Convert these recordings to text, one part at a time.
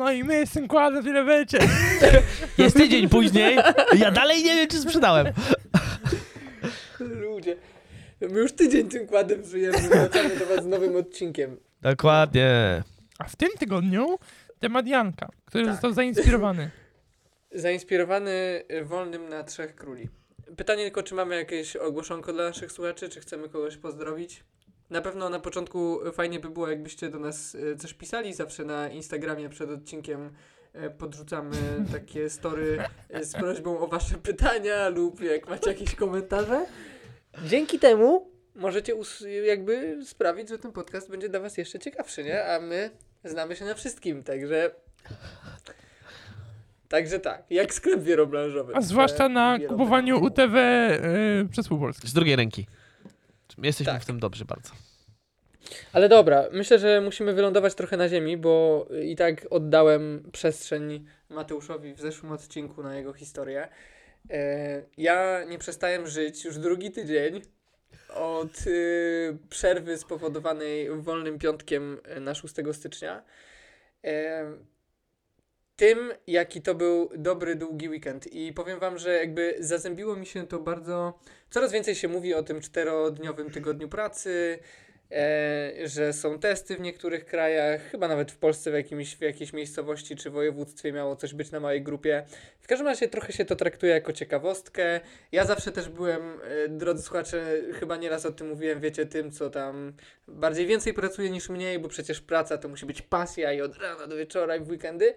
No i my z tym kładem tyle będzie. Jest tydzień później, ja dalej nie wiem, czy sprzedałem. Ludzie. My już tydzień tym kładem żyjemy, wracamy do was z nowym odcinkiem. Dokładnie. A w tym tygodniu temat Janka, który Tak. został zainspirowany. Zainspirowany y, Wolnym na Trzech Króli. Pytanie tylko, czy mamy jakieś ogłoszonko dla naszych słuchaczy, czy chcemy kogoś pozdrowić? Na pewno na początku fajnie by było, jakbyście do nas y, coś pisali. Zawsze na Instagramie przed odcinkiem y, podrzucamy takie story y, z prośbą o wasze pytania lub jak macie jakieś komentarze. Dzięki temu możecie us- jakby sprawić, że ten podcast będzie dla was jeszcze ciekawszy, nie? A my znamy się na wszystkim, także... Także tak, jak sklep wielobranżowy. A zwłaszcza na kupowaniu UTW y, przez pół Polski. Z drugiej ręki. Jesteśmy Tak. w tym dobrzy bardzo. Ale dobra, myślę, że musimy wylądować trochę na ziemi, bo i tak oddałem przestrzeń Mateuszowi w zeszłym odcinku na jego historię. E, ja nie przestałem żyć już drugi tydzień od y, przerwy spowodowanej wolnym piątkiem y, na 6 stycznia. Tym, jaki to był dobry, długi weekend. I powiem wam, że jakby zazębiło mi się to bardzo. Coraz więcej się mówi o tym czterodniowym tygodniu pracy, e, że są testy w niektórych krajach, chyba nawet w Polsce w, jakimś, w jakiejś miejscowości czy województwie miało coś być na małej grupie. W każdym razie trochę się to traktuje jako ciekawostkę. Ja zawsze też byłem, e, drodzy słuchacze, chyba nieraz o tym mówiłem, wiecie, tym, co tam bardziej więcej pracuje niż mniej, bo przecież praca to musi być pasja i od rana do wieczora i w weekendy.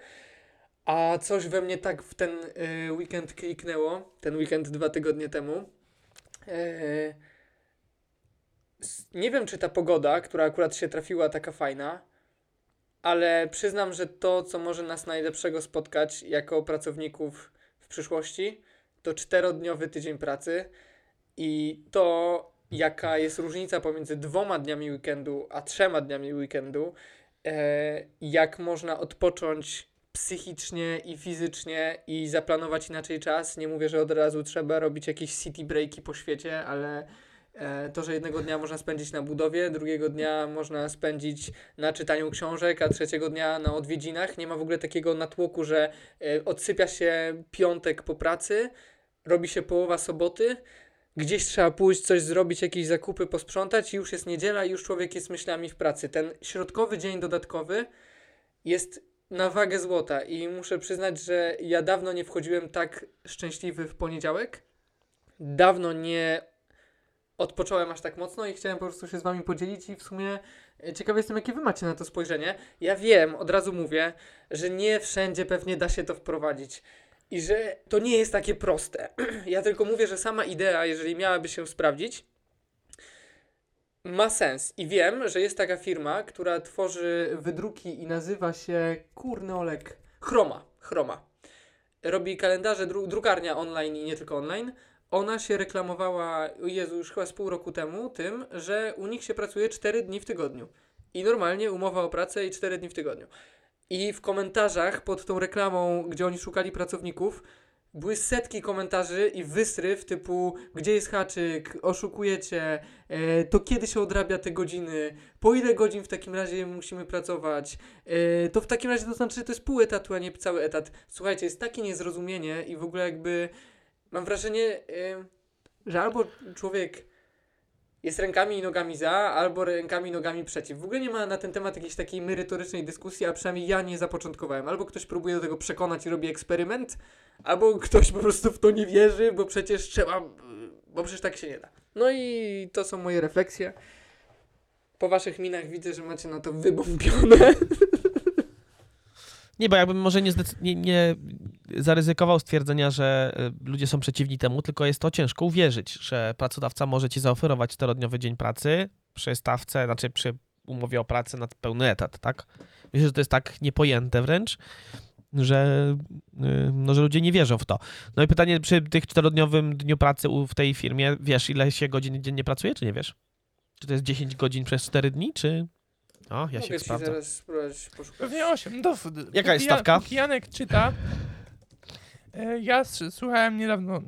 A coś we mnie tak w ten e, weekend kliknęło, ten weekend dwa tygodnie temu. E, nie wiem, czy ta pogoda, która akurat się trafiła, taka fajna, ale przyznam, że to, co może nas najlepszego spotkać jako pracowników w przyszłości, to czterodniowy tydzień pracy i to, jaka jest różnica pomiędzy dwoma dniami weekendu a trzema dniami weekendu, e, jak można odpocząć psychicznie i fizycznie i zaplanować inaczej czas. Nie mówię, że od razu trzeba robić jakieś city breaki po świecie, ale e, to, że jednego dnia można spędzić na budowie, drugiego dnia można spędzić na czytaniu książek, a trzeciego dnia na odwiedzinach. Nie ma w ogóle takiego natłoku, że e, odsypia się piątek po pracy, robi się połowa soboty, gdzieś trzeba pójść, coś zrobić, jakieś zakupy posprzątać i już jest niedziela i już człowiek jest myślami w pracy. Ten środkowy dzień dodatkowy jest na wagę złota i muszę przyznać, że ja dawno nie wchodziłem tak szczęśliwy w poniedziałek. Dawno nie odpocząłem aż tak mocno i chciałem po prostu się z wami podzielić i w sumie e, ciekawy jestem, jakie wy macie na to spojrzenie. Ja wiem, od razu mówię, że nie wszędzie pewnie da się to wprowadzić i że to nie jest takie proste. ja tylko mówię, że sama idea, jeżeli miałaby się sprawdzić, ma sens. I wiem, że jest taka firma, która tworzy wydruki i nazywa się kurny Olek Chroma. Chroma. Robi kalendarze, dru drukarnia online i nie tylko online. Ona się reklamowała, Jezu, już chyba z pół roku temu, tym, że u nich się pracuje 4 dni w tygodniu. I normalnie umowa o pracę i 4 dni w tygodniu. I w komentarzach pod tą reklamą, gdzie oni szukali pracowników, były setki komentarzy i wysryw typu gdzie jest haczyk, oszukujecie, e, to kiedy się odrabia te godziny, po ile godzin w takim razie musimy pracować, e, to w takim razie to znaczy, że to jest pół etatu, a nie cały etat. Słuchajcie, jest takie niezrozumienie i w ogóle jakby mam wrażenie, e, że albo człowiek jest rękami i nogami za, albo rękami i nogami przeciw. W ogóle nie ma na ten temat jakiejś takiej merytorycznej dyskusji, a przynajmniej ja nie zapoczątkowałem. Albo ktoś próbuje do tego przekonać i robi eksperyment, albo ktoś po prostu w to nie wierzy, bo przecież trzeba, bo przecież tak się nie da. No i to są moje refleksje. Po waszych minach widzę, że macie na to wybombione. Nie, bo jakbym może nie, nie, nie zaryzykował stwierdzenia, że y, ludzie są przeciwni temu, tylko jest to ciężko uwierzyć, że pracodawca może ci zaoferować czterodniowy dzień pracy przy stawce, znaczy przy umowie o pracę na pełny etat, tak? Myślę, że to jest tak niepojęte wręcz, że, y, no, że ludzie nie wierzą w to. No i pytanie, przy tych czterodniowym dniu pracy w tej firmie, wiesz ile się godzin dziennie pracuje, czy nie wiesz? Czy to jest 10 godzin przez 4 dni, czy... O, ja Mogę się ci sprawdzę. zaraz spróbować poszukać. Pewnie 8. No, w- Jaka jest stawka? Janek czyta. e, Ja s- słuchałem niedawno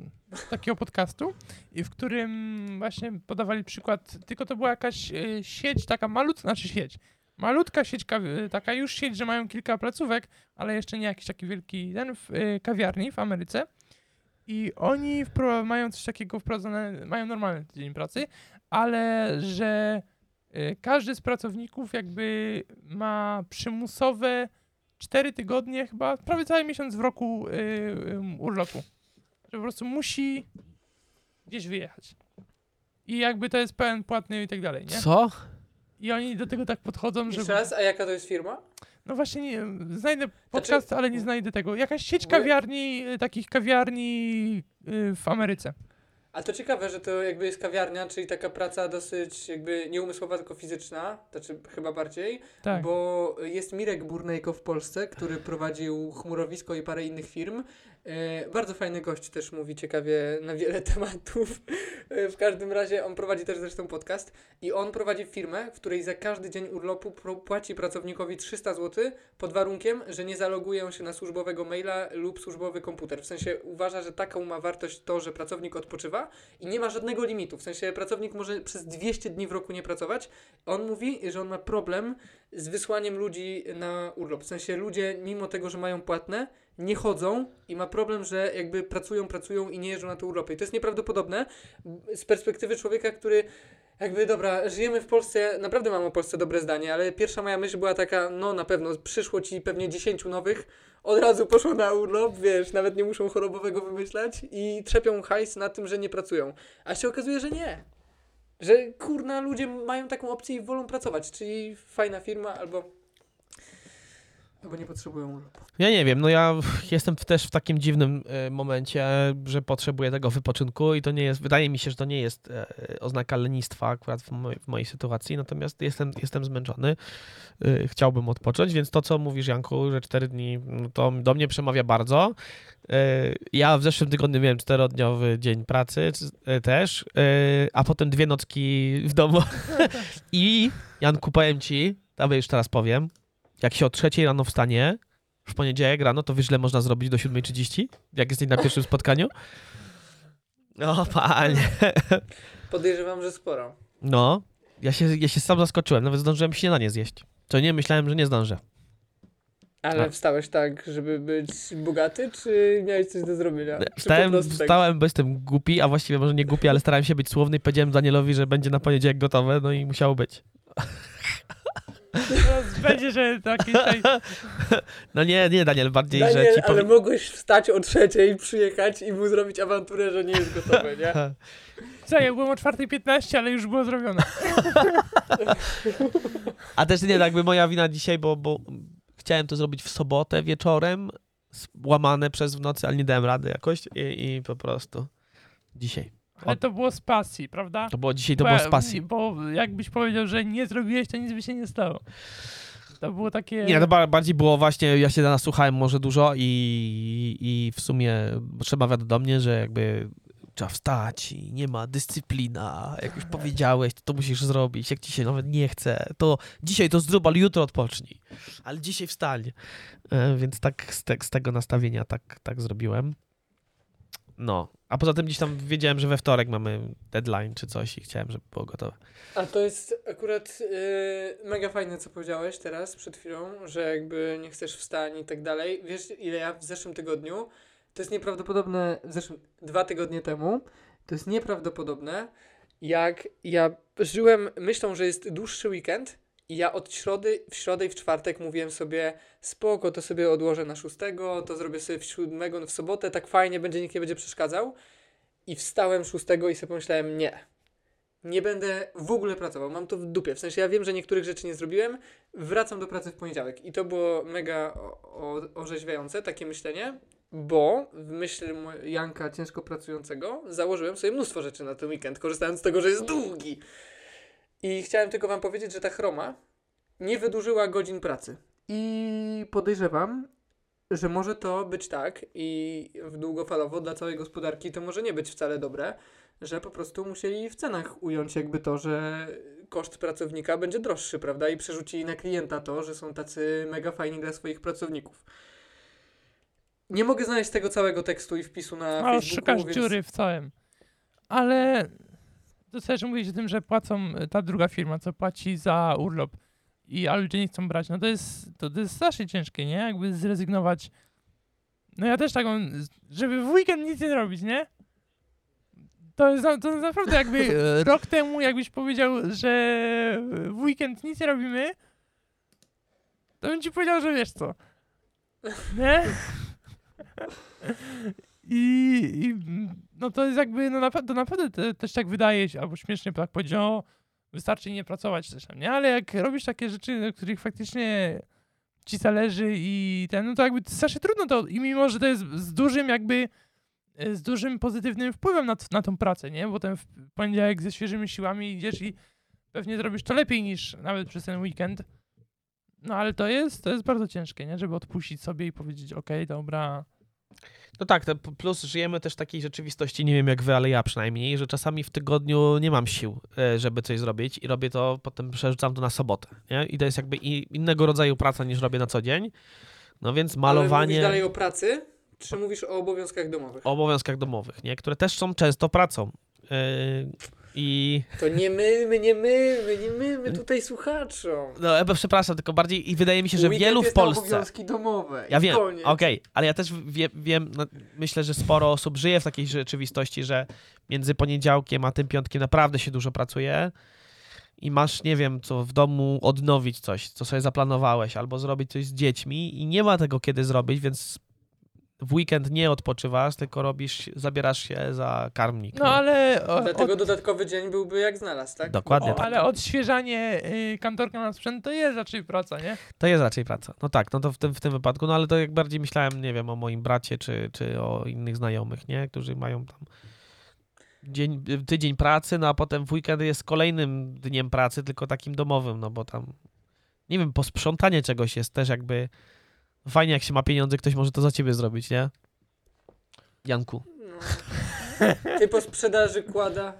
takiego podcastu, i w którym właśnie podawali przykład, tylko to była jakaś e, sieć, taka malutka, znaczy sieć, malutka sieć, kawi- taka już sieć, że mają kilka placówek, ale jeszcze nie jakiś taki wielki ten, w, kawiarni w Ameryce. I oni wpro- mają coś takiego wprowadzone, mają normalny dzień pracy, ale że każdy z pracowników jakby ma przymusowe 4 tygodnie chyba, prawie cały miesiąc w roku y, urlopu. Że po prostu musi gdzieś wyjechać. I jakby to jest pełen płatny i tak dalej, nie? Co? I oni do tego tak podchodzą, że... Jeszcze raz, a jaka to jest firma? No właśnie, nie, znajdę podcast, ale nie znajdę tego. Jakaś sieć kawiarni, y, takich kawiarni w Ameryce. A to ciekawe, że to jakby jest kawiarnia, czyli taka praca dosyć jakby nie umysłowa, tylko fizyczna, znaczy chyba bardziej, Tak. bo jest Mirek Burnejko w Polsce, który prowadził Chmurowisko i parę innych firm. E, bardzo fajny gość też mówi ciekawie na wiele tematów. E, w każdym razie on prowadzi też zresztą podcast i on prowadzi firmę, w której za każdy dzień urlopu płaci pracownikowi 300 zł pod warunkiem, że nie zalogują się na służbowego maila lub służbowy komputer. W sensie uważa, że taką ma wartość to, że pracownik odpoczywa i nie ma żadnego limitu. W sensie pracownik może przez 200 dni w roku nie pracować. On mówi, że on ma problem z wysłaniem ludzi na urlop. W sensie ludzie, mimo tego, że mają płatne, nie chodzą i ma problem, że jakby pracują, pracują i nie jeżdżą na te urlopy. I to jest nieprawdopodobne z perspektywy człowieka, który jakby, dobra, żyjemy w Polsce, naprawdę mam o Polsce dobre zdanie, ale pierwsza moja myśl była taka, no na pewno, przyszło ci pewnie 10 nowych, od razu poszło na urlop, wiesz, nawet nie muszą chorobowego wymyślać i trzepią hajs na tym, że nie pracują. A się okazuje, że nie. Że kurna, ludzie mają taką opcję i wolą pracować, czyli fajna firma albo albo nie potrzebują urlopu. Ja nie wiem, no ja jestem też w takim dziwnym e, momencie, że potrzebuję tego wypoczynku i to nie jest, wydaje mi się, że to nie jest e, oznaka lenistwa akurat w, mojej- w mojej sytuacji, natomiast jestem, jestem zmęczony, e, chciałbym odpocząć, więc to, co mówisz Janku, że cztery dni, no to do mnie przemawia bardzo. Ja w zeszłym tygodniu miałem czterodniowy dzień pracy też, a potem dwie nocki w domu i Janku, powiem ci, a już teraz powiem, jak się o trzeciej rano wstanie, w poniedziałek rano, to wiesz, ile można zrobić do 7.30? Jak jesteś na pierwszym spotkaniu? No, panie. Podejrzewam, że sporo. No, ja się, ja się sam zaskoczyłem, nawet zdążyłem śniadanie zjeść. Co nie, myślałem, że nie zdążę. Ale A. wstałeś tak, żeby być bogaty, czy miałeś coś do zrobienia? Wstałem, tak- wstałem, bo jestem głupi, a właściwie może nie głupi, ale starałem się być słowny i powiedziałem Danielowi, że będzie na poniedziałek gotowe, no i musiało być. Teraz będzie, że taki tutaj... No nie, nie Daniel, bardziej, Daniel, że ci ale powiem... mogłeś wstać o trzeciej, przyjechać i mu zrobić awanturę, że nie jest gotowe, nie? Co, ja byłem o 4.15, ale już było zrobione. A też nie, jakby moja wina dzisiaj, bo, bo chciałem to zrobić w sobotę wieczorem, łamane przez w nocy, ale nie dałem rady jakoś i, i po prostu dzisiaj. Ale to było z pasji, prawda? To było dzisiaj, to Bo- było z pasji. Bo jakbyś powiedział, że nie zrobiłeś, to nic by się nie stało. To było takie... Nie, to ba- bardziej było właśnie, ja się nasłuchałem może dużo i, i w sumie przemawia do mnie, że jakby trzeba wstać i nie ma dyscyplina. Jak już powiedziałeś, to, to musisz zrobić. Jak ci się nawet nie chce, to dzisiaj to zrób, ale jutro odpocznij. Ale dzisiaj wstań. E, Więc tak z, te, z tego nastawienia tak, tak zrobiłem. No, a poza tym gdzieś tam wiedziałem, że we wtorek mamy deadline czy coś i chciałem, żeby było gotowe. A to jest akurat yy, mega fajne, co powiedziałeś teraz, przed chwilą, że jakby nie chcesz wstań i tak dalej. Wiesz, ile ja w zeszłym tygodniu, to jest nieprawdopodobne, w zeszłym, dwa tygodnie temu, to jest nieprawdopodobne, jak ja żyłem myślą, że jest dłuższy weekend i ja od środy, w środę i w czwartek mówiłem sobie, spoko, to sobie odłożę na szóstego, to zrobię sobie w siódmego, w sobotę, tak fajnie będzie, nikt nie będzie przeszkadzał. I wstałem szóstego i sobie pomyślałem, nie, nie będę w ogóle pracował, mam to w dupie. W sensie ja wiem, że niektórych rzeczy nie zrobiłem, wracam do pracy w poniedziałek. I to było mega o, orzeźwiające, takie myślenie, bo w myśl Janka ciężko pracującego założyłem sobie mnóstwo rzeczy na ten weekend, korzystając z tego, że jest długi. I chciałem tylko wam powiedzieć, że ta chroma nie wydłużyła godzin pracy. I podejrzewam, że może to być tak i długofalowo dla całej gospodarki to może nie być wcale dobre, że po prostu musieli w cenach ująć jakby to, że koszt pracownika będzie droższy, prawda? I przerzucili na klienta to, że są tacy mega fajni dla swoich pracowników. Nie mogę znaleźć tego całego tekstu i wpisu na A Facebooku, szukasz więc... dziury w całym. Ale to też mówić o tym, że płacą y, ta druga firma, co płaci za urlop. i a ludzie nie chcą brać, no to jest, to, to jest strasznie ciężkie, nie? Jakby zrezygnować. No ja też tak mam, żeby w weekend nic nie robić, nie? To jest, na- to jest naprawdę jakby e, rok temu, jakbyś powiedział, że w weekend nic nie robimy, to bym ci powiedział, że wiesz co. Nie? I, i no to jest jakby, no naprawdę, naprawdę te, też tak wydaje się, albo śmiesznie tak powiedzieć, o, wystarczy nie pracować też, nie? Ale jak robisz takie rzeczy, do których faktycznie ci zależy i ten, no to jakby strasznie trudno to, i mimo, że to jest z dużym jakby, e, z dużym pozytywnym wpływem na, na tą pracę, nie? Bo ten poniedziałek ze świeżymi siłami idziesz i pewnie zrobisz to lepiej niż nawet przez ten weekend. No ale to jest, to jest bardzo ciężkie, nie? Żeby odpuścić sobie i powiedzieć, okej, dobra, No tak, plus żyjemy też w takiej rzeczywistości, nie wiem jak wy, ale ja przynajmniej, że czasami w tygodniu nie mam sił, e, żeby coś zrobić i robię to, potem przerzucam to na sobotę, nie? I to jest jakby innego rodzaju praca niż robię na co dzień. No więc Ale mówisz malowanie dalej o pracy, czy mówisz o obowiązkach domowych? o obowiązkach domowych, nie? Które też są często pracą. E, I To nie my, my nie my, my nie my, my tutaj słuchaczom. no, e, przepraszam, tylko bardziej i wydaje mi się, że Weekend wielu w jest Polsce. obowiązki domowe. Ja wiem, okej, ale ja też wie, wiem, no, myślę, że sporo osób żyje w takiej rzeczywistości, że między poniedziałkiem a tym piątkiem naprawdę się dużo pracuje i masz, nie wiem, co w domu odnowić coś, co sobie zaplanowałeś, albo zrobić coś z dziećmi i nie ma tego kiedy zrobić, więc w weekend nie odpoczywasz, tylko robisz, zabierasz się za karmnik. no ale... O, Dlatego od, dodatkowy dzień byłby jak znalazł, tak? Dokładnie o, tak. ale odświeżanie y, kantorka na sprzęt to jest raczej praca, nie? To jest raczej praca. No tak, no to w tym, w tym wypadku, no ale to jak bardziej myślałem, nie wiem, o moim bracie, czy, czy o innych znajomych, nie? Którzy mają tam dzień, tydzień pracy, no a potem w weekend jest kolejnym dniem pracy, tylko takim domowym, no bo tam, nie wiem, posprzątanie czegoś jest też jakby fajnie, jak się ma pieniądze, ktoś może to za ciebie zrobić, nie? Janku. Ty po sprzedaży kłada.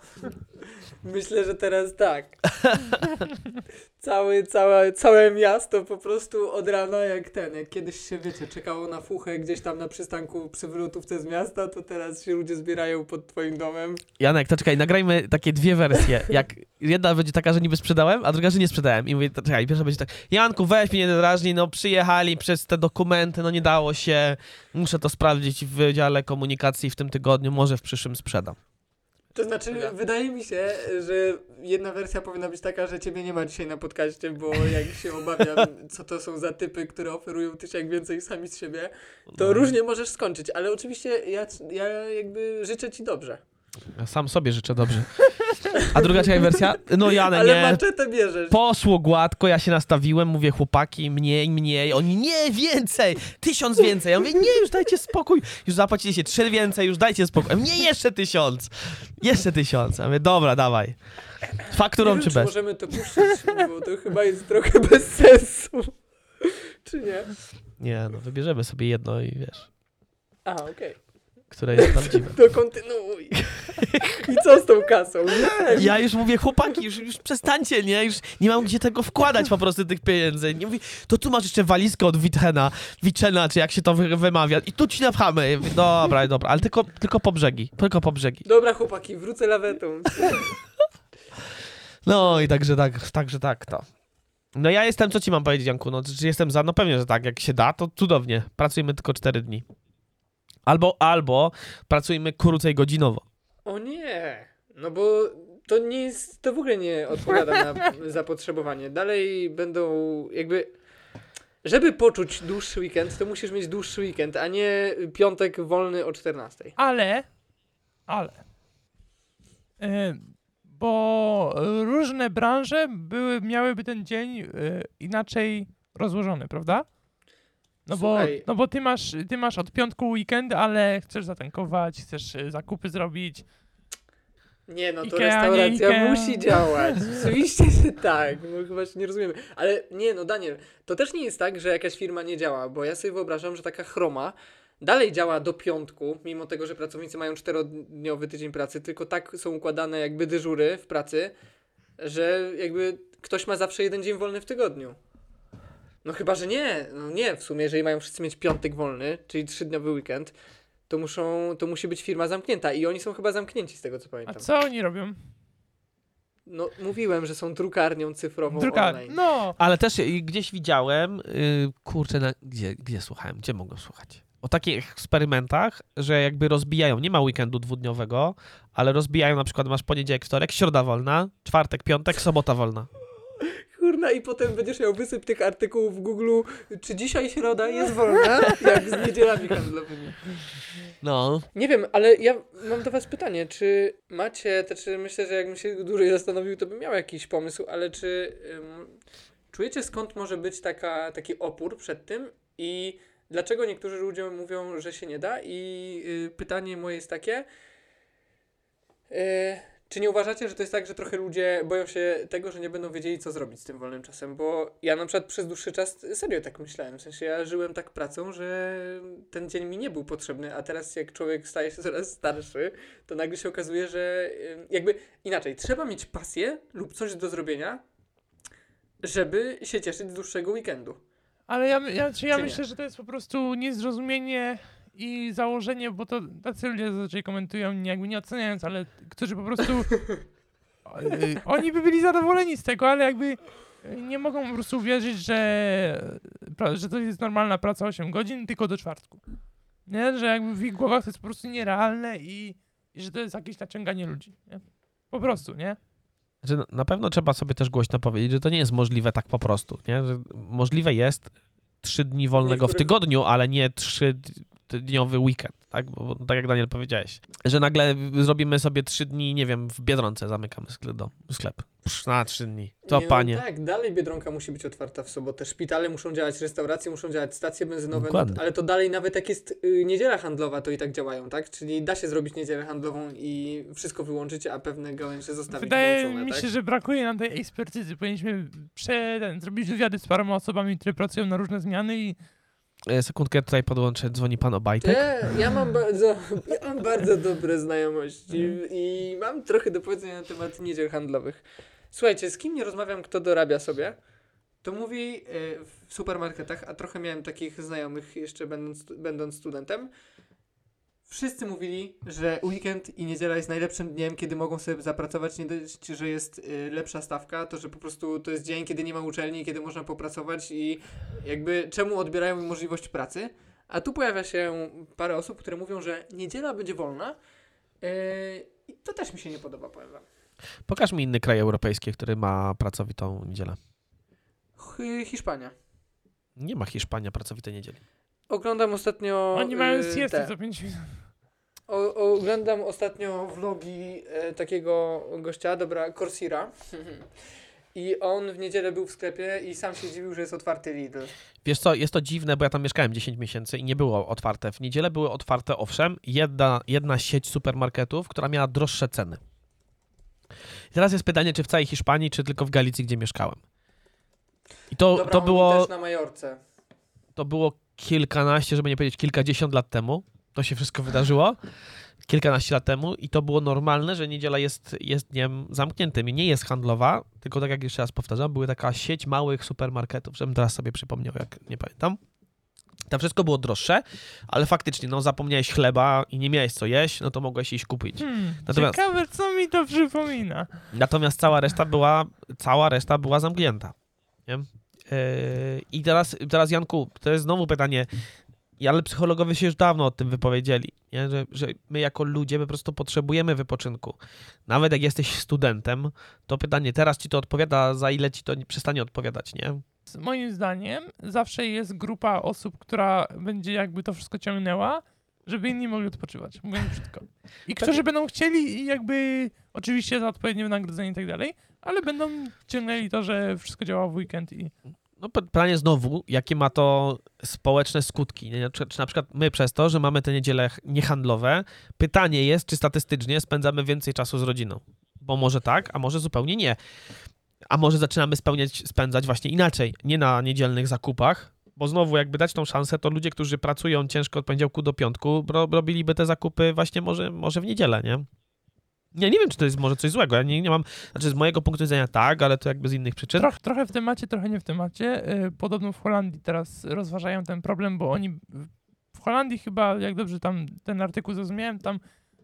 Myślę, że teraz tak. Cały, całe, całe miasto po prostu od rana jak ten, jak kiedyś się wiecie, czekało na fuchę gdzieś tam na przystanku przy wylotówce z miasta, to teraz się ludzie zbierają pod twoim domem. Janek, to czekaj, nagrajmy takie dwie wersje. Jak jedna będzie taka, że niby sprzedałem, a druga, że nie sprzedałem. I mówię, to czekaj, pierwsza będzie tak, Janku, weź mnie nie drażnij, no przyjechali przez te dokumenty, no nie dało się, muszę to sprawdzić w Wydziale Komunikacji w tym tygodniu, może w przyszłym sprzedam. To znaczy, wydaje mi się, że jedna wersja powinna być taka, że ciebie nie ma dzisiaj na podcaście, bo jak się obawiam, co to są za typy, które oferują tysiąc więcej sami z siebie, to No. różnie możesz skończyć, ale oczywiście ja, ja jakby życzę ci dobrze. Ja sam sobie życzę dobrze. A druga czekaj wersja? No Janek, ale nie. maczetę bierzesz. Poszło gładko, ja się nastawiłem, mówię chłopaki, mniej, mniej, oni nie, więcej, tysiąc więcej. Ja mówię, nie, już dajcie spokój, już zapłaciliście trzy więcej, już dajcie spokój. Nie, jeszcze tysiąc, jeszcze tysiąc. Ja mówię, dobra, dawaj. Fakturą wiem, czy czy bez? możemy to puszczać, bo to chyba jest trochę bez sensu. czy nie? Nie, no wybierzemy sobie jedno i wiesz, A, okej. Które jest prawdziwe. To kontynuuj. I co z tą kasą? Nie. Ja już mówię, chłopaki, już, już przestańcie, nie? Już nie mam gdzie tego wkładać po prostu tych pieniędzy. Nie mówię, to tu masz jeszcze walizkę od Wichena, Wichena, czy jak się to wy- wymawia. I tu ci napchamy. Dobra, dobra, ale tylko, tylko po brzegi, tylko po brzegi. Dobra chłopaki, wrócę lawetą. No i także tak, także tak, to. No ja jestem, co ci mam powiedzieć, Janku? No, czy jestem za? No pewnie, że tak. Jak się da, to cudownie. Pracujmy tylko 4 dni. Albo, albo pracujmy krócej godzinowo. O nie, no bo to nie jest, to w ogóle nie odpowiada na zapotrzebowanie. Dalej będą jakby, żeby poczuć dłuższy weekend, to musisz mieć dłuższy weekend, a nie piątek wolny o 14. Ale, ale, y, bo różne branże były, miałyby ten dzień y, inaczej rozłożony, prawda? No bo, no bo ty masz, ty masz od piątku weekend, ale chcesz zatankować, chcesz y, zakupy zrobić. Nie no, to Ikea, restauracja Ikea. musi działać. Oczywiście, że tak, no chyba się nie rozumiemy. Ale nie no, Daniel, to też nie jest tak, że jakaś firma nie działa, bo ja sobie wyobrażam, że taka chroma dalej działa do piątku, mimo tego, że pracownicy mają czterodniowy tydzień pracy, tylko tak są układane jakby dyżury w pracy, że jakby ktoś ma zawsze jeden dzień wolny w tygodniu. No chyba, że nie. No nie, w sumie, jeżeli mają wszyscy mieć piątek wolny, czyli trzydniowy weekend, to muszą, to musi być firma zamknięta i oni są chyba zamknięci z tego co A pamiętam. co oni robią? No, mówiłem, że są drukarnią cyfrową Druga, online. no, Ale też gdzieś widziałem, y, kurczę, na, gdzie, gdzie słuchałem, gdzie mogłem słuchać? O takich eksperymentach, że jakby rozbijają, nie ma weekendu dwudniowego, ale rozbijają na przykład, masz poniedziałek, wtorek, środa wolna, czwartek, piątek, sobota wolna. Kurna, i potem będziesz miał wysyp tych artykułów w Google, czy dzisiaj środa jest wolna, jak z niedzielami handlowymi. No, Nie wiem, ale ja mam do was pytanie, czy macie, to czy myślę, że jakbym się dłużej zastanowił, to bym miał jakiś pomysł, ale czy ym, czujecie skąd może być taka, taki opór przed tym i dlaczego niektórzy ludzie mówią, że się nie da? I y, pytanie moje jest takie, y, czy nie uważacie, że to jest tak, że trochę ludzie boją się tego, że nie będą wiedzieli, co zrobić z tym wolnym czasem? Bo ja na przykład przez dłuższy czas serio tak myślałem. W sensie ja żyłem tak pracą, że ten dzień mi nie był potrzebny, a teraz jak człowiek staje się coraz starszy, to nagle się okazuje, że jakby inaczej, trzeba mieć pasję lub coś do zrobienia, żeby się cieszyć z dłuższego weekendu. ale ja, ja, czy ja myślę, że to jest po prostu niezrozumienie i założenie, bo to tacy ludzie zazwyczaj komentują, nie- jakby nie oceniając, ale którzy po prostu y, oni by byli zadowoleni z tego, ale jakby nie mogą po prostu uwierzyć, że, że to jest normalna praca 8 godzin, tylko do czwartku. Nie? Że jakby w ich głowach to jest po prostu nierealne i, i że to jest jakieś naciąganie ludzi. Nie? Po prostu, nie? że na- na pewno trzeba sobie też głośno powiedzieć, że to nie jest możliwe tak po prostu, nie? Że możliwe jest trzy dni wolnego w tygodniu, ale nie trzy dniowy weekend, tak? Bo, bo tak jak Daniel powiedziałeś, że nagle zrobimy sobie trzy dni, nie wiem, w Biedronce zamykamy sklep, sklep. Psz, na trzy dni. To Nie, panie. No tak, dalej Biedronka musi być otwarta w sobotę. Szpitale muszą działać, restauracje muszą działać, stacje benzynowe, no, ale to dalej nawet jak jest y, niedziela handlowa, to i tak działają, tak? Czyli da się zrobić niedzielę handlową i wszystko wyłączyć, a pewne gałęzie zostawić Wydaje włączone, mi tak? się, że brakuje nam tej ekspertyzy. Powinniśmy prze, ten, zrobić wywiady z paroma osobami, które pracują na różne zmiany i Sekundkę tutaj podłączę, dzwoni pan Obajtek. Te, ja mam bardzo, ja mam bardzo dobre znajomości i mam trochę do powiedzenia na temat niedziel handlowych. Słuchajcie, z kim nie rozmawiam, kto dorabia sobie, to mówi y, w supermarketach, a trochę miałem takich znajomych jeszcze będąc, będąc studentem, wszyscy mówili, że weekend i niedziela jest najlepszym dniem, kiedy mogą sobie zapracować, nie dość, że jest y, lepsza stawka, to że po prostu to jest dzień, kiedy nie ma uczelni, kiedy można popracować i jakby czemu odbierają mi możliwość pracy. A tu pojawia się parę osób, które mówią, że niedziela będzie wolna. Yy, I to też mi się nie podoba, powiem wam. Pokaż mi inny kraj europejski, który ma pracowitą niedzielę. Ch- Hiszpania. Nie ma Hiszpania pracowitej niedzieli. Oglądam ostatnio. oni mają yy, siestę za 5 minut. o, oglądam ostatnio vlogi e, takiego gościa, dobra, Corsira. I on w niedzielę był w sklepie i sam się dziwił, że jest otwarty Lidl. Wiesz co, jest to dziwne, bo ja tam mieszkałem 10 miesięcy i nie było otwarte. W niedzielę były otwarte, owszem, jedna, jedna sieć supermarketów, która miała droższe ceny. I teraz jest pytanie, czy w całej Hiszpanii, czy tylko w Galicji, gdzie mieszkałem. I to, Dobra, to, było, też na Majorce. to było kilkanaście, żeby nie powiedzieć kilkadziesiąt lat temu. To się wszystko wydarzyło. Kilkanaście lat temu i to było normalne, że niedziela jest, jest dniem zamkniętym i nie jest handlowa, tylko tak jak jeszcze raz powtarzam, były taka sieć małych supermarketów, żebym teraz sobie przypomniał, jak nie pamiętam. Tam wszystko było droższe, ale faktycznie, no zapomniałeś chleba i nie miałeś co jeść, no to mogłeś iść kupić. Hmm, Natomiast- Ciekawe, co mi to przypomina. Natomiast cała reszta była, cała reszta była zamknięta. Nie? Yy, I teraz, teraz, Janku, to jest znowu pytanie, ale psychologowie się już dawno o tym wypowiedzieli, nie? Że, że my jako ludzie po prostu potrzebujemy wypoczynku. Nawet jak jesteś studentem, to pytanie, teraz ci to odpowiada, za ile ci to nie- przestanie odpowiadać, nie? Moim zdaniem zawsze jest grupa osób, która będzie jakby to wszystko ciągnęła, żeby inni mogli odpoczywać, mówiąc brzydko. I którzy będą chcieli i jakby oczywiście za odpowiednie wynagrodzenie i tak dalej, ale będą ciągnęli to, że wszystko działa w weekend i No py- pytanie znowu, jakie ma to społeczne skutki? Nie? Czy, na przykład my przez to, że mamy te niedziele niehandlowe, pytanie jest, czy statystycznie spędzamy więcej czasu z rodziną? Bo może tak, a może zupełnie nie. A może zaczynamy spełniać, spędzać właśnie inaczej, nie na niedzielnych zakupach, bo znowu jakby dać tą szansę, to ludzie, którzy pracują ciężko od poniedziałku do piątku, ro, robiliby te zakupy właśnie może, może w niedzielę, nie? Ja nie wiem, czy to jest może coś złego. Ja nie, nie mam, znaczy z mojego punktu widzenia tak, ale to jakby z innych przyczyn. troch, trochę w temacie, trochę nie w temacie. Y, Podobno w Holandii teraz rozważają ten problem, bo oni w- Holandii chyba, jak dobrze tam ten artykuł zrozumiałem, tam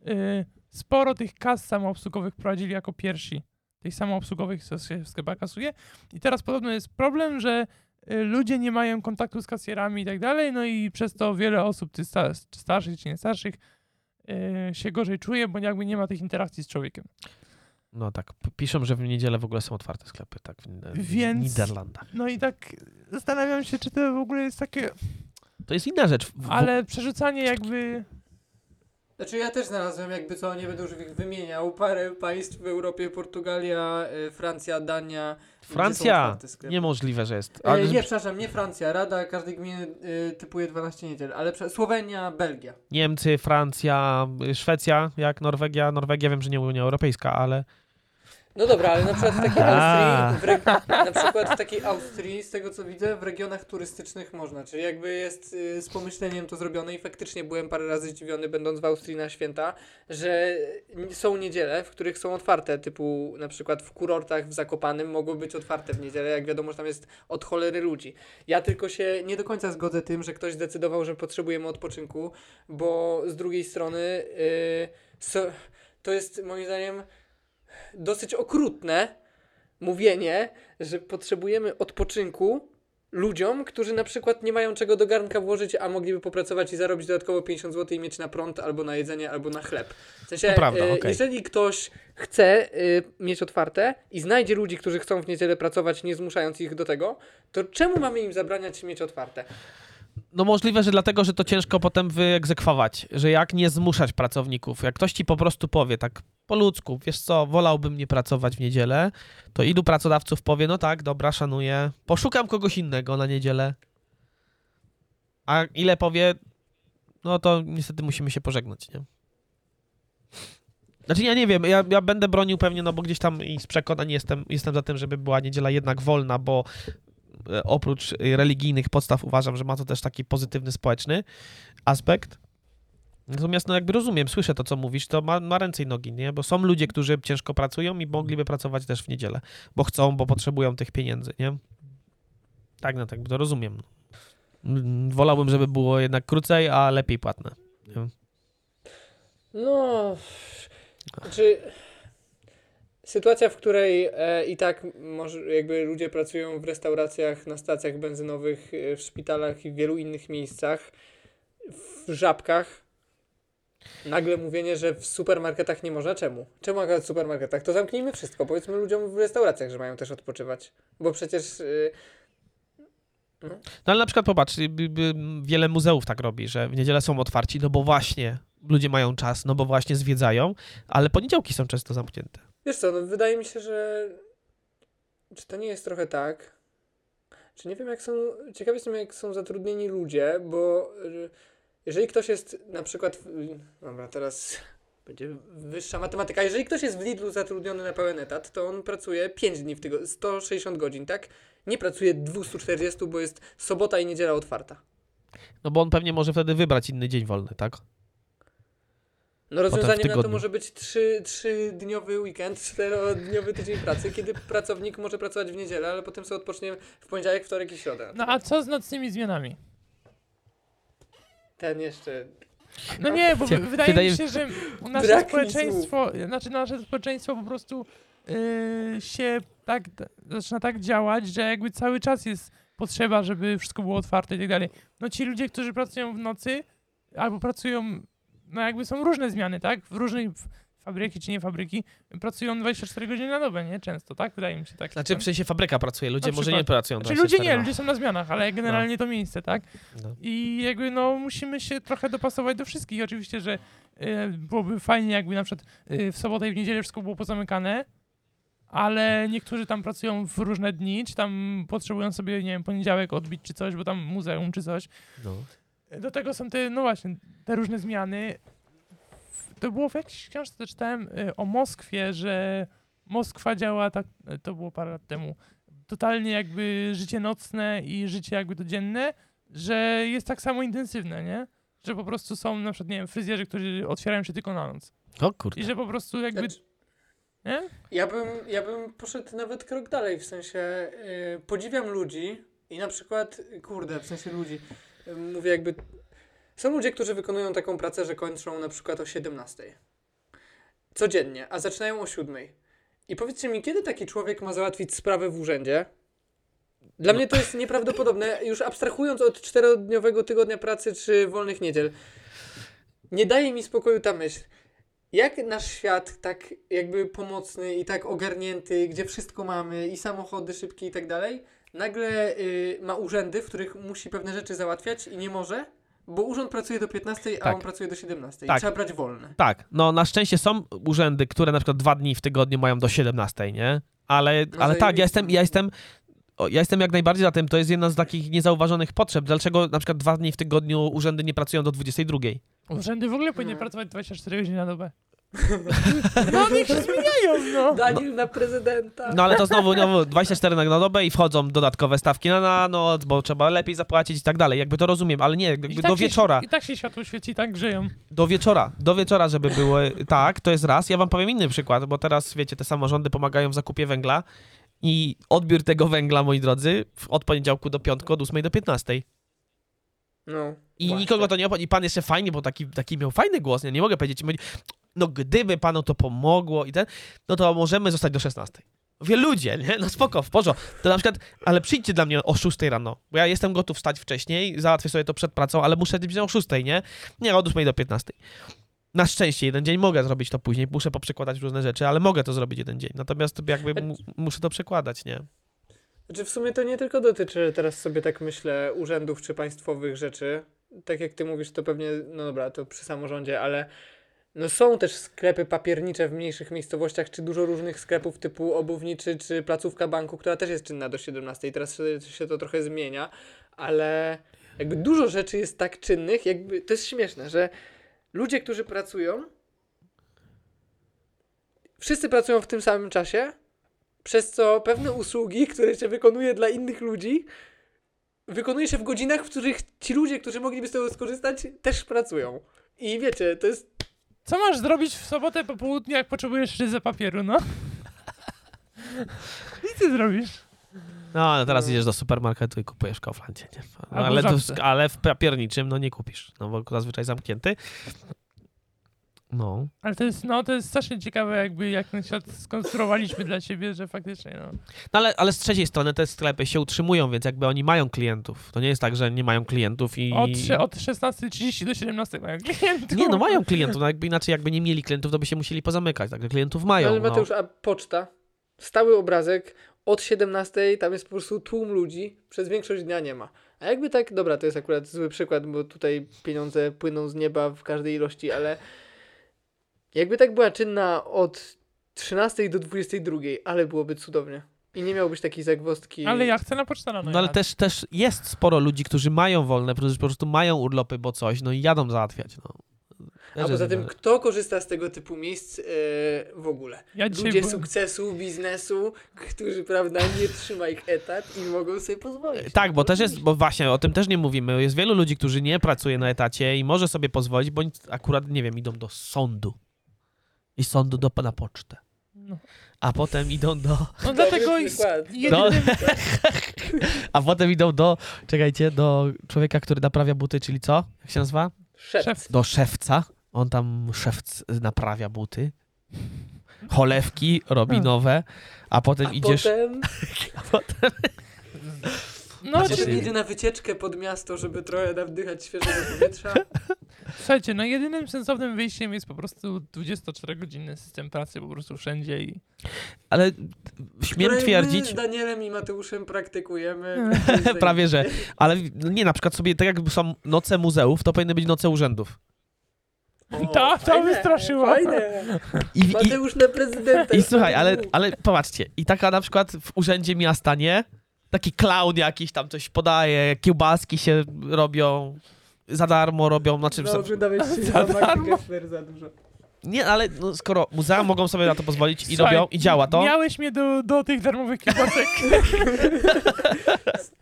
y, sporo tych kas samoobsługowych prowadzili jako pierwsi. tych samoobsługowych, co się w sklepach kasuje. I teraz podobno jest problem, że y, ludzie nie mają kontaktu z kasjerami i tak dalej, no i przez to wiele osób, czy, sta- czy starszych, czy nie starszych, się gorzej czuje, bo jakby nie ma tych interakcji z człowiekiem. No tak, piszą, że w niedzielę w ogóle są otwarte sklepy, tak, w, w Więc- Niderlandach. No i tak zastanawiam się, czy to w ogóle jest takie, To jest inna rzecz. W, ale przerzucanie jakby... Znaczy ja też znalazłem, jakby co, nie będę już ich wymieniał, parę państw w Europie, Portugalia, y, Francja, Dania. gdzie są Francja! otwarte sklepy. Niemożliwe, że jest. E, Ale nie, przepraszam, nie Francja, Rada każdej gminy y, typuje 12 niedziel, ale prze- Słowenia, Belgia. Niemcy, Francja, y, Szwecja, jak Norwegia. Norwegia wiem, że nie Unia Europejska, ale No dobra, ale na przykład w takiej. Austrii, w na przykład w takiej Austrii, z tego co widzę, w regionach turystycznych można, czyli jakby jest y, z pomyśleniem to zrobione i faktycznie byłem parę razy zdziwiony, będąc w Austrii na święta, że są niedziele, w których są otwarte, typu na przykład w kurortach w Zakopanym mogą być otwarte w niedzielę, jak wiadomo, że tam jest od cholery ludzi. Ja tylko się nie do końca zgodzę tym, że ktoś zdecydował, że potrzebujemy odpoczynku, bo z drugiej strony y, so, to jest moim zdaniem dosyć okrutne mówienie, że potrzebujemy odpoczynku ludziom, którzy na przykład nie mają czego do garnka włożyć, a mogliby popracować i zarobić dodatkowo 50 zł i mieć na prąd albo na jedzenie, albo na chleb. W sensie, To prawda, e, okej. jeżeli ktoś chce y, mieć otwarte i znajdzie ludzi, którzy chcą w niedzielę pracować, nie zmuszając ich do tego, to czemu mamy im zabraniać mieć otwarte? no możliwe, że dlatego, że to ciężko potem wyegzekwować, że jak nie zmuszać pracowników, jak ktoś ci po prostu powie tak po ludzku, wiesz co, wolałbym nie pracować w niedzielę, to ilu pracodawców powie, no tak, dobra, szanuję, poszukam kogoś innego na niedzielę, a ile powie, no to niestety musimy się pożegnać, nie? Znaczy ja nie wiem, ja, ja będę bronił pewnie, no bo gdzieś tam i z przekonań jestem, jestem za tym, żeby była niedziela jednak wolna, bo e, oprócz e, religijnych podstaw uważam, że ma to też taki pozytywny społeczny aspekt. Natomiast no jakby rozumiem, słyszę to, co mówisz, to ma, ma ręce i nogi, nie? Bo są ludzie, którzy ciężko pracują i mogliby pracować też w niedzielę, bo chcą, bo potrzebują tych pieniędzy, nie? Tak, no tak, to rozumiem. Wolałbym, żeby było jednak krócej, a lepiej płatne. Nie? No, czy sytuacja, w której e, i tak może, jakby ludzie pracują w restauracjach, na stacjach benzynowych, e, w szpitalach i w wielu innych miejscach, w żabkach, nagle mówienie, że w supermarketach nie można, czemu? Czemu akurat w supermarketach? To zamknijmy wszystko, powiedzmy ludziom w restauracjach, że mają też odpoczywać, bo przecież... e, No ale na przykład popatrz, y, y, y, wiele muzeów tak robi, że w niedzielę są otwarci, no bo właśnie ludzie mają czas, no bo właśnie zwiedzają, ale poniedziałki są często zamknięte. Wiesz co, no wydaje mi się, że czy to nie jest trochę tak? Czy nie wiem, jak są. Ciekaw jestem, jak są zatrudnieni ludzie, bo y, jeżeli ktoś jest na przykład. w- Dobra, teraz będzie wyższa matematyka. Jeżeli ktoś jest w Lidlu zatrudniony na pełen etat, to on pracuje 5 dni w tygodniu, 160 godzin, tak? Nie pracuje 240, bo jest sobota i niedziela otwarta. No bo on pewnie może wtedy wybrać inny dzień wolny, tak? No rozwiązaniem na to może być trzy, trzydniowy weekend, czterodniowy tydzień pracy, kiedy pracownik może pracować w niedzielę, ale potem sobie odpocznie w poniedziałek, wtorek i środę. No a co z nocnymi zmianami? Ten jeszcze... No nie, bo wydaje wydaje- mi się, że nasze Brak mi społeczeństwo, znaczy nasze społeczeństwo po prostu yy, się tak, zaczyna tak działać, że jakby cały czas jest potrzeba, żeby wszystko było otwarte i tak dalej. No ci ludzie, którzy pracują w nocy, albo pracują, no jakby są różne zmiany, tak? W różnej w- fabryki czy nie fabryki, pracują 24 godziny na dobę, nie? Często, tak? Wydaje mi się tak. Znaczy w sensie fabryka pracuje, ludzie Na może przykład. nie pracują Znaczy 24 ludzie nie, na- ludzie są na zmianach, ale generalnie to miejsce, tak? No. I jakby no musimy się trochę dopasować do wszystkich. Oczywiście, że e, byłoby fajnie, jakby na przykład e, w sobotę i w niedzielę wszystko było pozamykane, ale niektórzy tam pracują w różne dni, czy tam potrzebują sobie, nie wiem, poniedziałek odbić czy coś, bo tam muzeum czy coś. No. Do tego są te, no właśnie, te różne zmiany. To było w jakiejś książce, czytałem e, o Moskwie, że Moskwa działa tak, e, to było parę lat temu, totalnie jakby życie nocne i życie jakby codzienne, że jest tak samo intensywne, nie? Że po prostu są na przykład, nie wiem, fryzjerzy, którzy otwierają się tylko na noc. O kurde. I że po prostu jakby, Znaczy, nie? ja, bym, ja bym poszedł nawet krok dalej, w sensie yy, podziwiam ludzi i na przykład, kurde, w sensie ludzi, yy, mówię jakby... Są ludzie, którzy wykonują taką pracę, że kończą na przykład o 17. Codziennie, a zaczynają o 7. I powiedzcie mi, kiedy taki człowiek ma załatwić sprawę w urzędzie? Dla mnie to jest nieprawdopodobne, już abstrahując od czterodniowego tygodnia pracy czy wolnych niedziel. Nie daje mi spokoju ta myśl. Jak nasz świat, tak jakby pomocny i tak ogarnięty, gdzie wszystko mamy i samochody szybkie i tak dalej, nagle y, ma urzędy, w których musi pewne rzeczy załatwiać i nie może? Bo urząd pracuje do 15, a Tak. on pracuje do 17. Tak. Trzeba brać wolne. Tak, no na szczęście są urzędy, które na przykład dwa dni w tygodniu mają do 17, nie? Ale, No ale tak, ja jestem, ja jestem, ja jestem jak najbardziej za tym, to jest jedna z takich niezauważonych potrzeb. Dlaczego na przykład dwa dni w tygodniu urzędy nie pracują do 22? Urzędy w ogóle powinny No. pracować 24 godziny na dobę. No niech się zmieniają, no. Daniel na prezydenta. No ale to znowu, znowu 24 na dobę i wchodzą dodatkowe stawki na, na noc, bo trzeba lepiej zapłacić i tak dalej. Jakby to rozumiem, ale nie, jakby I do tak się- wieczora. I tak się światło świeci, i tak grzeją. Do wieczora, do wieczora, żeby było tak, to jest raz. Ja wam powiem inny przykład, bo teraz, wiecie, te samorządy pomagają w zakupie węgla i odbiór tego węgla, moi drodzy, od poniedziałku do piątku, od 8 do 15. No, I właśnie. nikogo to nie obchodzi. I pan jeszcze fajnie, bo taki, taki miał fajny głos, nie, nie mogę powiedzieć. No gdyby panu to pomogło i ten, no to możemy zostać do 16. Mówię, ludzie, nie? No spoko, w porządku. To na przykład, ale przyjdźcie dla mnie o 6 rano, bo ja jestem gotów wstać wcześniej, załatwię sobie to przed pracą, ale muszę być o 6, nie? Nie, od 8 do 15. Na szczęście jeden dzień mogę zrobić to później, muszę poprzekładać różne rzeczy, ale mogę to zrobić jeden dzień. Natomiast jakby mu, muszę to przekładać, nie? Znaczy w sumie to nie tylko dotyczy, teraz sobie tak myślę, urzędów czy państwowych rzeczy. Tak jak ty mówisz, to pewnie, no dobra, to przy samorządzie, ale no są też sklepy papiernicze w mniejszych miejscowościach, czy dużo różnych sklepów typu obuwniczy, czy placówka banku, która też jest czynna do 17. Teraz się, to trochę zmienia, ale jakby dużo rzeczy jest tak czynnych, jakby to jest śmieszne, że ludzie, którzy pracują, wszyscy pracują w tym samym czasie, przez co pewne usługi, które się wykonuje dla innych ludzi, wykonuje się w godzinach, w których ci ludzie, którzy mogliby z tego skorzystać, też pracują. I wiecie, to jest. Co masz zrobić w sobotę po południu, jak potrzebujesz ryzę papieru, no? I ty zrobisz. No, no teraz idziesz do supermarketu i kupujesz w Kauflandzie, nie? No, ale, ale w papierniczym no nie kupisz, no bo zazwyczaj zamknięty. No. Ale to jest, no, to jest strasznie ciekawe, jakby jak ten świat skonstruowaliśmy dla siebie, że faktycznie, no. no ale, ale z trzeciej strony te sklepy się utrzymują, więc jakby oni mają klientów. To nie jest tak, że nie mają klientów i... Od, od 16.30 do 17 mają klientów. Nie, no mają klientów, no jakby inaczej jakby nie mieli klientów, to by się musieli pozamykać, także klientów mają. Ale no. Mateusz, a poczta? Stały obrazek od 17, tam jest po prostu tłum ludzi, przez większość dnia nie ma. A jakby tak, dobra, to jest akurat zły przykład, bo tutaj pieniądze płyną z nieba w każdej ilości, ale jakby tak była czynna od 13 do 22, ale byłoby cudownie. I nie miałbyś takiej zagwozdki. Ale ja chcę na pocztę rano No ale też, też jest sporo ludzi, którzy mają wolne, którzy po prostu mają urlopy, bo coś, no i jadą załatwiać, no. A poza tym, kto korzysta z tego typu miejsc e, w ogóle? Ja Ludzie byłem- sukcesu, biznesu, którzy, prawda, nie trzyma ich etat i mogą sobie pozwolić. Tak, bo też jest, bo właśnie o tym też nie mówimy. Jest wielu ludzi, którzy nie pracuje na etacie i może sobie pozwolić, bo akurat, nie wiem, idą do sądu. I sądu do, na pocztę. No, A potem idą do. no dlatego jest przykład. jedynym... A potem idą do. Czekajcie, do człowieka, który naprawia buty, czyli co? Jak się nazywa? Szef. Do szewca. On tam szewc naprawia buty. Cholewki robi Hmm. nowe, a potem A idziesz. potem, A potem... No, potem się- jedzie na wycieczkę pod miasto, żeby trochę nawdychać świeżego powietrza. słuchajcie, no jedynym sensownym wyjściem jest po prostu 24-godzinny system pracy po prostu wszędzie i... Ale śmiem które twierdzić. My z Danielem i Mateuszem praktykujemy. Prawie, że. Ale nie, na przykład sobie, tak jakby są noce muzeów, to powinny być noce urzędów. O, To- to fajne, wystraszyło. Fajne. I, i, Mateusz na prezydenta. i słuchaj, ale, ale popatrzcie, i taka na przykład w urzędzie miasta, nie? Taki clown jakiś tam coś podaje, kiełbaski się robią, za darmo robią, znaczy... No, oglądałeś się Za za darmo. Za dużo. Nie, ale no, skoro muzea mogą sobie na to pozwolić i Słuchaj, robią, i działa to, Miałeś mnie do, do tych darmowych kiełbasek.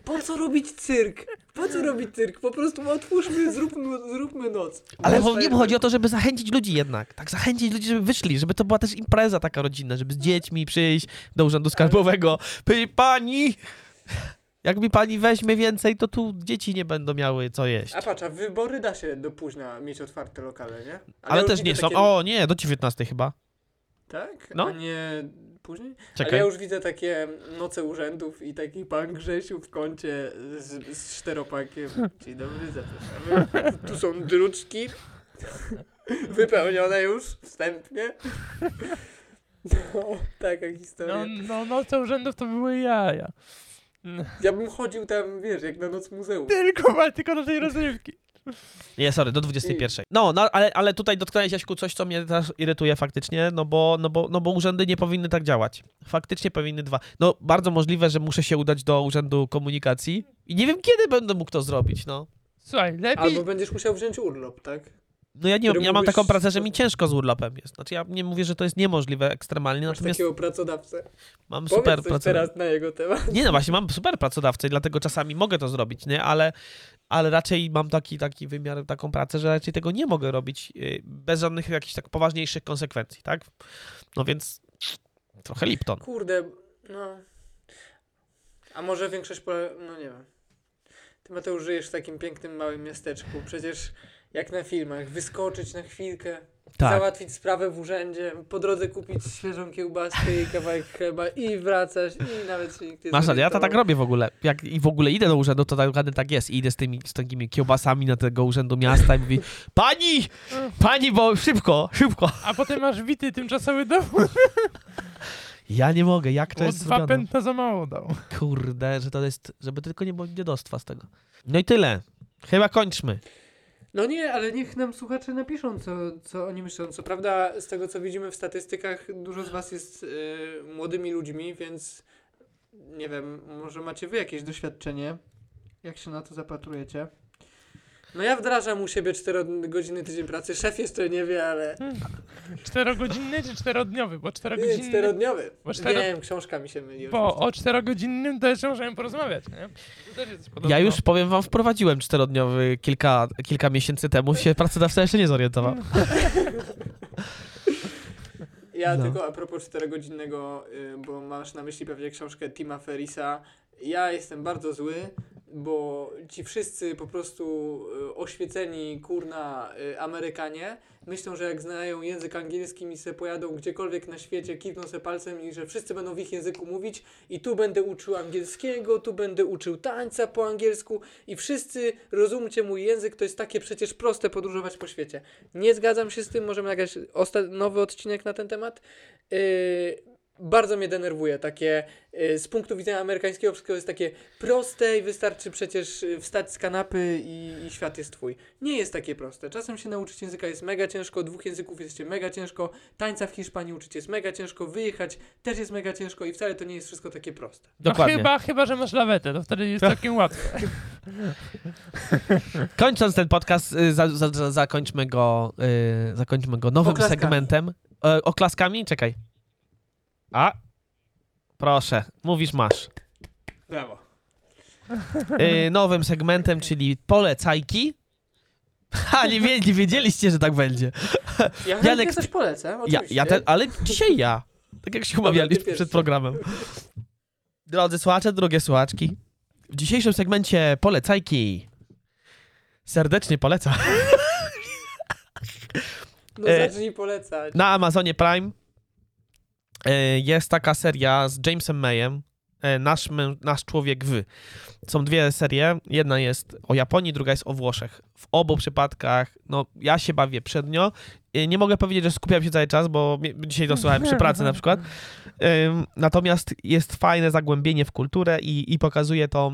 Po co robić cyrk? Po co robić cyrk? Po prostu otwórzmy, zróbmy, zróbmy noc. ale bo, nie chodzi o to, żeby zachęcić ludzi jednak, tak, zachęcić ludzi, żeby wyszli, żeby to była też impreza taka rodzinna, żeby z dziećmi przyjść do urzędu skarbowego, powiedzieć, pani... Jak mi pani weźmie więcej, to tu dzieci nie będą miały co jeść. A patrz, a wybory da się do późna mieć otwarte lokale, nie? Ale już też nie są. takie- O, nie, do 19 chyba. Tak? No. A nie później? Ale Czekaj. ja już widzę takie noce urzędów i taki pan Grzesiu w kącie z, z czteropakiem. Dzień dobry, zapraszamy. Tu są druczki. Wypełnione już wstępnie. No, taka No, historia. no noce urzędów to były jaja. Ja bym chodził tam, wiesz, jak na noc muzeum. Tylko, ale tylko do tej rozrywki. Nie, sorry, do 21. No, no ale, ale tutaj dotknąłeś, Jaśku, coś, co mnie też irytuje faktycznie, no bo, no, bo, no bo urzędy nie powinny tak działać. Faktycznie powinny dwa. No, bardzo możliwe, że muszę się udać do Urzędu Komunikacji i nie wiem, kiedy będę mógł to zrobić, no. Słuchaj, lepiej... Albo będziesz musiał wziąć urlop, tak? No ja, nie, ja mam mógłbyś- taką pracę, że mi ciężko z urlopem jest. Znaczy ja nie mówię, że to jest niemożliwe ekstremalnie, Masz natomiast takiego pracodawcę. mam Powiedz super pracę. teraz na jego temat. Nie no właśnie, mam super pracodawcę i dlatego czasami mogę to zrobić, nie? Ale, ale raczej mam taki, taki wymiar, taką pracę, że raczej tego nie mogę robić yy, bez żadnych jakichś tak poważniejszych konsekwencji, tak? No więc trochę Lipton. Kurde, no. A może większość pole... No nie wiem. Ty Mateusz żyjesz w takim pięknym małym miasteczku. Przecież jak na filmach, wyskoczyć na chwilkę, Tak. załatwić sprawę w urzędzie, po drodze kupić świeżą kiełbaskę i kawałek chleba i wracać i nawet się nikt nie Masz ja to tak robię w ogóle. Jak i w ogóle idę do urzędu, to tak naprawdę tak jest. I idę z tymi z takimi kiełbasami na tego urzędu miasta i mówi Pani! Pani, bo szybko, szybko. A potem masz wity tymczasowy dowód, Ja nie mogę, jak to bo jest dwa zrobione? pętna za mało dał. Kurde, że to jest, żeby tylko nie było dziadostwa z tego. No i tyle. Chyba kończmy. No nie, ale niech nam słuchacze napiszą, co, co oni myślą. Co prawda, z tego co widzimy w statystykach, dużo z Was jest y, młodymi ludźmi, więc nie wiem, może macie Wy jakieś doświadczenie. Jak się na to zapatrujecie? No ja wdrażam u siebie 4 godziny tydzień pracy. Szef jeszcze nie wie, ale. Czterogodzinny czy czterodniowy? Bo Nie, czterogodzinny... czterodniowy. Bo cztero- Wiem, książka mi się myli. Bo o czterogodzinnym to jeszcze możemy porozmawiać, nie? To też jest podobno. Ja już powiem wam, wprowadziłem czterodniowy kilka, kilka miesięcy temu, się pracodawca jeszcze nie zorientował. Ja No. tylko a propos 4-godzinnego, y, bo masz na myśli pewnie książkę Tima Ferisa. Ja jestem bardzo zły, bo ci wszyscy po prostu y, oświeceni kurna y, Amerykanie myślą, że jak znają język angielski i se pojadą gdziekolwiek na świecie, kiwną se palcem i że wszyscy będą w ich języku mówić i tu będę uczył angielskiego, tu będę uczył tańca po angielsku i wszyscy rozumcie mój język, to jest takie przecież proste podróżować po świecie. Nie zgadzam się z tym, możemy nagrać nowy odcinek na ten temat. Yy, bardzo mnie denerwuje takie, yy, z punktu widzenia amerykańskiego wszystko jest takie proste i wystarczy przecież yy, wstać z kanapy i, i świat jest twój. Nie jest takie proste. Czasem się nauczyć języka jest mega ciężko, dwóch języków jest mega ciężko, tańca w Hiszpanii uczyć jest mega ciężko, wyjechać też jest mega ciężko i wcale to nie jest wszystko takie proste. No Dokładnie. chyba, chyba, że masz lawetę, to wtedy jest całkiem łatwe. Kończąc ten podcast, y, za, za, za, zakończmy, go, y, zakończmy go nowym Oklaskami. segmentem. E, oklaskami? Czekaj. A? Proszę, mówisz masz. Brawo. Y, nowym segmentem, czyli polecajki. Ha, nie, wie, nie wiedzieliście, że tak będzie. Ja Janek, coś polecę, Ja, oczywiście. ja te, ale dzisiaj ja. Tak jak się umawialiśmy przed programem. Drodzy słuchacze, drogie słuchaczki. W dzisiejszym segmencie polecajki. Serdecznie polecam. No e, zacznij polecać. Na Amazonie Prime jest taka seria z Jamesem Mayem. e, Nasz, nasz człowiek w. Są dwie serie. Jedna jest o Japonii, druga jest o Włoszech. W obu przypadkach, no, ja się bawię przednio. E, Nie mogę powiedzieć, że skupiam się cały czas, bo dzisiaj to słuchałem przy pracy na przykład. Natomiast jest fajne zagłębienie w kulturę i, i pokazuje to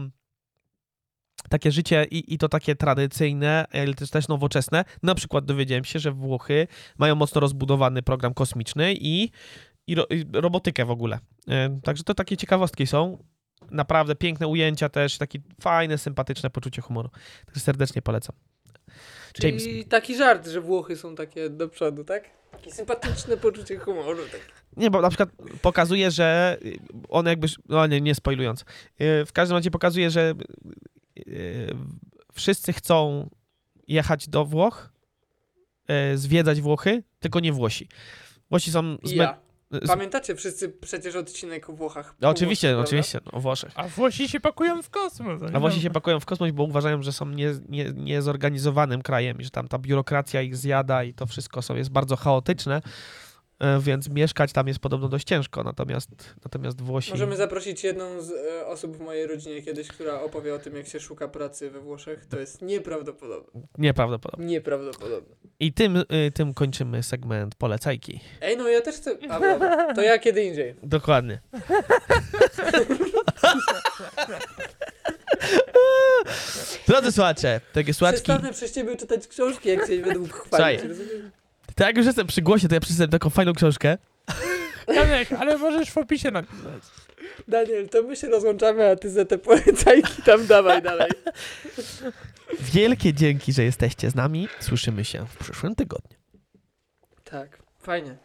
takie życie i, i to takie tradycyjne, ale też, też nowoczesne. Na przykład dowiedziałem się, że Włochy mają mocno rozbudowany program kosmiczny i, i, ro, i robotykę w ogóle. Ym, Także to takie ciekawostki są. Naprawdę piękne ujęcia też, takie fajne, sympatyczne poczucie humoru. Także serdecznie polecam. James, Czyli taki żart, że Włochy są takie do przodu, tak? Takie sympatyczne poczucie humoru. Tak. Nie, bo na przykład pokazuje, że y, on jakby, no nie, nie spoilując, y, w każdym razie pokazuje, że y, wszyscy chcą jechać do Włoch, zwiedzać Włochy, tylko nie Włosi. Włosi są... I Zme- ja. Z- Pamiętacie wszyscy przecież odcinek o Włochach? no, oczywiście, oczywiście, no, o Włoszech. A Włosi się pakują w kosmos. A Włosi się pakują w kosmos, bo uważają, że są nie, nie, niezorganizowanym krajem i że tam ta biurokracja ich zjada i to wszystko są, jest bardzo chaotyczne. E, więc mieszkać tam jest podobno dość ciężko, natomiast, natomiast Włosi... Możemy zaprosić jedną z e, osób w mojej rodzinie kiedyś, która opowie o tym, jak się szuka pracy we Włoszech. To jest nieprawdopodobne. Nieprawdopodobne. Nieprawdopodobne. I tym, y, tym kończymy segment polecajki. Ej, no ja też chcę... A, dobra. To ja kiedy indziej. Dokładnie. Drodzy słuchacze, takie słodki. Przestanę przez ciebie czytać książki, jak się mógł chwalić. Tak jak już jestem przy głosie, to ja przeczytam taką fajną książkę. Janek, ale możesz w opisie napisać. Daniel, to my się rozłączamy, a ty za te polecajki tam dawaj dalej. Wielkie dzięki, że jesteście z nami. Słyszymy się w przyszłym tygodniu. Tak, fajnie.